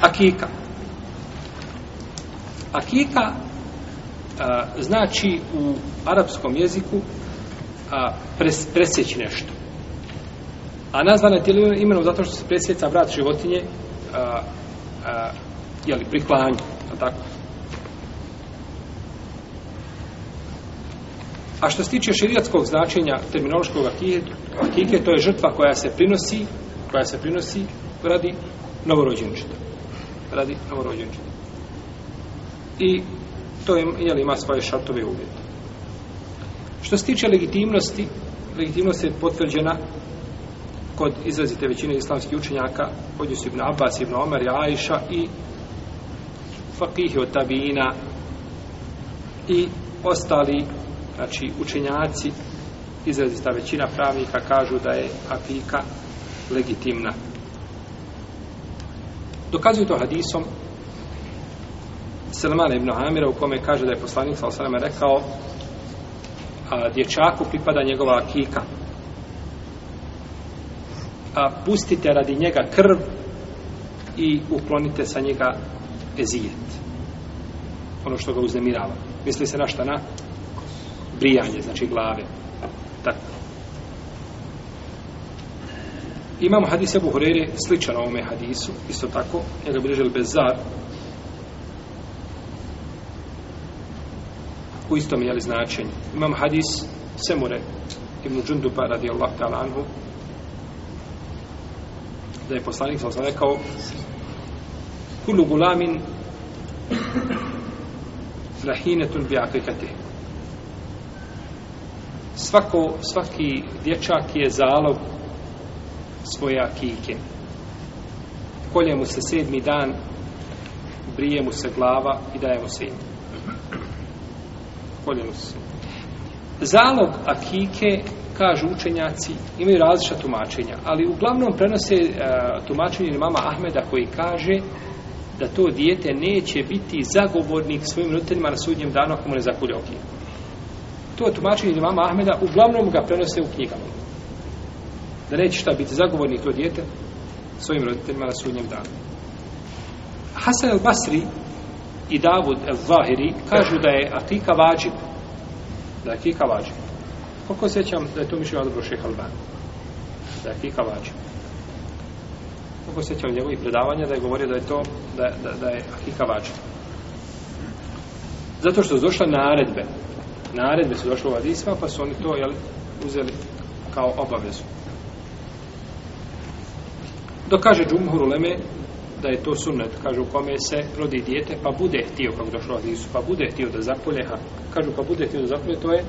Akika. Akika a, e, znači u arapskom jeziku a, e, pres, presjeći nešto. A nazvana je tijelo imenom zato što se presjeca vrat životinje a, e, a, jeli, pri klanju. A, tako. a što se tiče širijatskog značenja terminološkog akike, to je žrtva koja se prinosi koja se prinosi radi novorođenčita radi novorođenčine. I to je, jel, ima svoje šartove uvjete. Što se tiče legitimnosti, legitimnost je potvrđena kod izrazite većine islamskih učenjaka, pođu su Ibn Abbas, Ibn Omer, Ajša i Fakih od Tabina i ostali znači, učenjaci, izrazita većina pravnika kažu da je Afika legitimna. Dokazuje to hadisom Salmana ibn Amira u kome kaže da je poslanik sa osanama rekao a, dječaku pripada njegova kika. A, pustite radi njega krv i uklonite sa njega ezijet. Ono što ga uznemirava. Misli se našta na brijanje, znači glave. Tako. Imamo hadis Ebu Hurere sličan ovome hadisu, isto tako, je ga bližel Bezar, u istom jeli značenju. Imam hadis Semure ibn Džunduba radi Allah talanhu, da je poslanik sa osam rekao Kulu gulamin rahinetun bi akrikate. Svako, svaki dječak je zalog svoje akike. Kolje mu se sedmi dan, brije mu se glava i daje mu se ime. Kolje mu se Zalog akike, kažu učenjaci, imaju različite tumačenja, ali uglavnom prenose a, e, tumačenje mama Ahmeda koji kaže da to dijete neće biti zagovornik svojim roditeljima na sudnjem danu ako mu ne zakulje okinu. To je tumačenje mama Ahmeda, uglavnom ga prenose u knjigama da neće šta biti zagovornik to djete svojim roditeljima na sudnjem danu. Hasan al-Basri i Davud al-Zahiri kažu da je Atika vađib. Da je Atika vađib. Koliko sećam da je to mišljeno dobro šeha Albani. Da je Atika vađib. Koliko sećam njegovih predavanja da je govorio da je to da, da, da je Atika vađib. Zato što su došle naredbe. Naredbe su došle u Adisma pa su oni to jel, uzeli kao obavezu. Dok kaže Džumhur Uleme da je to sunnet, kaže u kome se rodi dijete, pa bude htio, kako došlo od Isu, pa bude htio da zapoljeha, kažu pa bude htio da zapolje, to je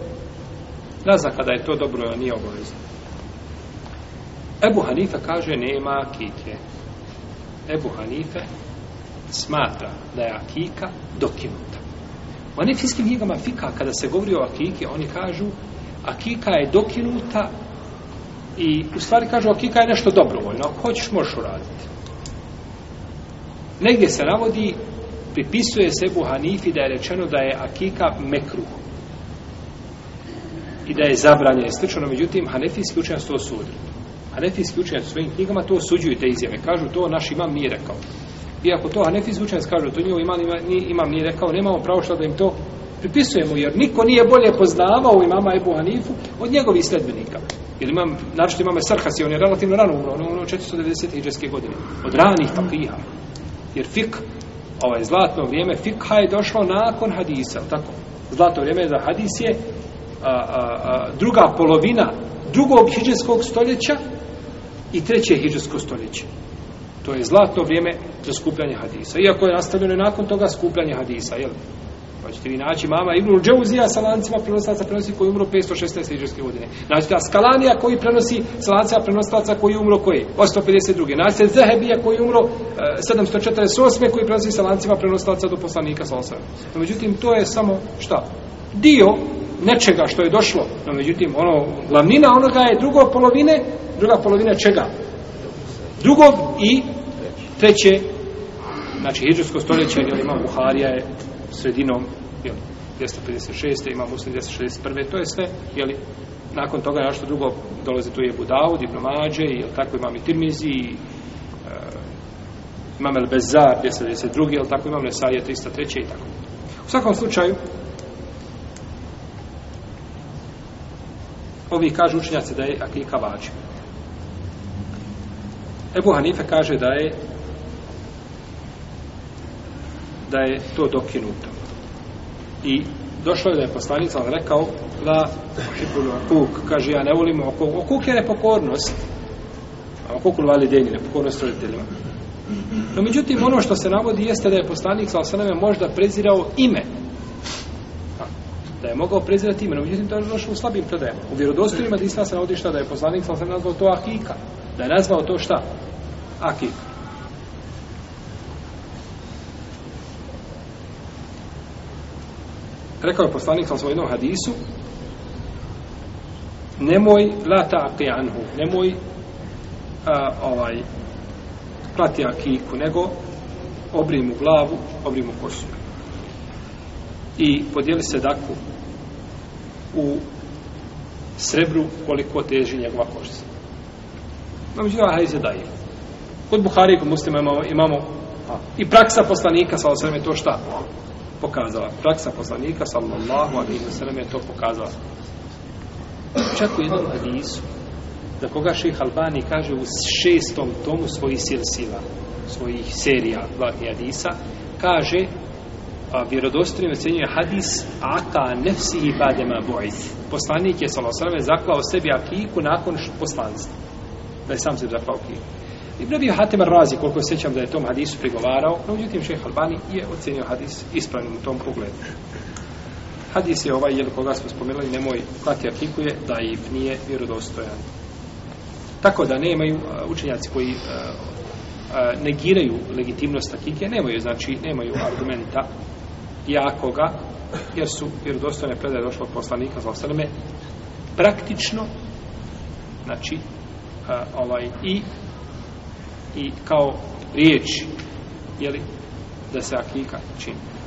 naznaka da je to dobro, a nije obavezno. Ebu Hanife kaže nema akike. Ebu Hanife smatra da je akika dokinuta. U anefijskim knjigama Fika, kada se govori o akike, oni kažu akika je dokinuta I u stvari kažu akika je nešto dobrovoljno. Ako hoćeš, možeš uraditi. Negdje se navodi, pripisuje se Ebu Hanifi da je rečeno da je akika mekru. I da je zabranje istrčano. Međutim, Hanefijski učenjac to osudili. Hanefijski učenjac u svojim knjigama to osuđuju te izjave. Kažu to, naš imam nije rekao. Iako to Hanefijski učenjac kaže, to njegov imam, imam, imam nije rekao, nemamo pravo što da im to pripisujemo, jer niko nije bolje poznavao imama Ebu Hanifu od njegovih sledbenika. Jer imam, naročito imame Sarhasi, on je relativno rano umro, on je 490. iđeske godine, od ranih takviha. Jer fik, ovaj zlatno vrijeme, fikha je došlo nakon hadisa, tako? Zlatno vrijeme za hadis je a, a, a, druga polovina drugog hiđenskog stoljeća i treće hiđenskog stoljeća. To je zlatno vrijeme za skupljanje hadisa. Iako je nastavljeno nakon toga skupljanje hadisa, jel? Pa ćete vi naći mama Ibnul Džauzija sa lancima prenoslaca prenosi koji je umro 516. iđerske godine. Naći ta Skalanija koji prenosi sa lancima prenoslaca koji je umro koji? 852. Naći se Zehebija koji je umro eh, e, 748. koji prenosi sa lancima prenoslaca do poslanika sa osam. No, međutim, to je samo šta? Dio nečega što je došlo. No, međutim, ono, glavnina onoga je drugo polovine, druga polovina čega? Drugog i treće, znači, iđerskog stoljeća, jer ima Buharija je sredinom jel, 256. ima muslim 261. To je sve, jel, nakon toga našto drugo dolazi tu je Budaud, Ibn Mađe, jel, tako imam i Tirmizi, i, e, imam El Bezar 262. Jel, tako imam Nesarija 303. I tako. U svakom slučaju, ovi kažu učenjaci da je akika vađi. Ebu Hanife kaže da je da je to dokinuto. I došlo je da je poslanica rekao da hibbul ukuk, kaže ja ne volim ukuk. Ukuk je nepokornost. A ukuk u validenje, nepokornost roditeljima. No, međutim, ono što se navodi jeste da je poslanik sa osaname možda prezirao ime. Da je mogao prezirati ime. No, međutim, to je došlo u slabim predajama. U vjerodostojima Disna se navodi šta da je poslanik sa osaname nazvao to Akika. Da je nazvao to šta? Akika. rekao je poslanik sa svojim hadisu nemoj la ta'qi anhu nemoj a, ovaj klati akiku nego obri mu glavu obri mu kosu i podijeli se daku u srebru koliko teži njegova kožica no međutim ovaj hadis je daje kod Buhari i kod muslima imamo, imamo a, i praksa poslanika sa osvrame to šta pokazala. Praksa poslanika, sallallahu alaihi wa sallam, je to pokazala. Čak u jednom hadisu, za koga ših Albani kaže u šestom tomu svojih silsila, svojih serija vlaki hadisa, kaže, a vjerodostojno se njuje hadis aka nefsi i badema bojiz. Poslanik je, sallallahu alaihi wa sallam, zaklao sebi akiku nakon poslanstva. Da je sam sebi zaklao akiku. Ibn Abi Hatim razi, koliko se sjećam da je tom hadisu prigovarao, no uđutim šeha Albani je ocenio hadis ispravnim u tom pogledu. Hadis je ovaj, jel koga smo spomenuli, nemoj klati aplikuje, da i nije vjerodostojan. Tako da nemaju učenjaci koji negiraju legitimnost takike, nemaju, znači, nemaju argumenta jakoga, jer su vjerodostojne predaje došlo od poslanika, za ostaleme, praktično, znači, ovaj, i i kao riječ, jeli, da se akika čini.